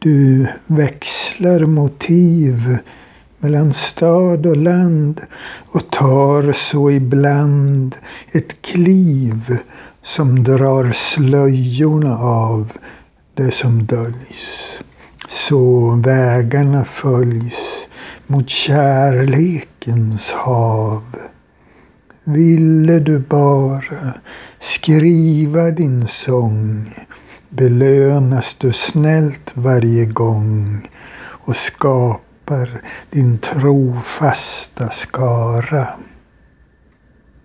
Du växlar motiv mellan stad och land och tar så ibland ett kliv som drar slöjorna av det som döljs. Så vägarna följs mot kärlekens hav. Ville du bara skriva din sång belönas du snällt varje gång och skapar din trofasta skara.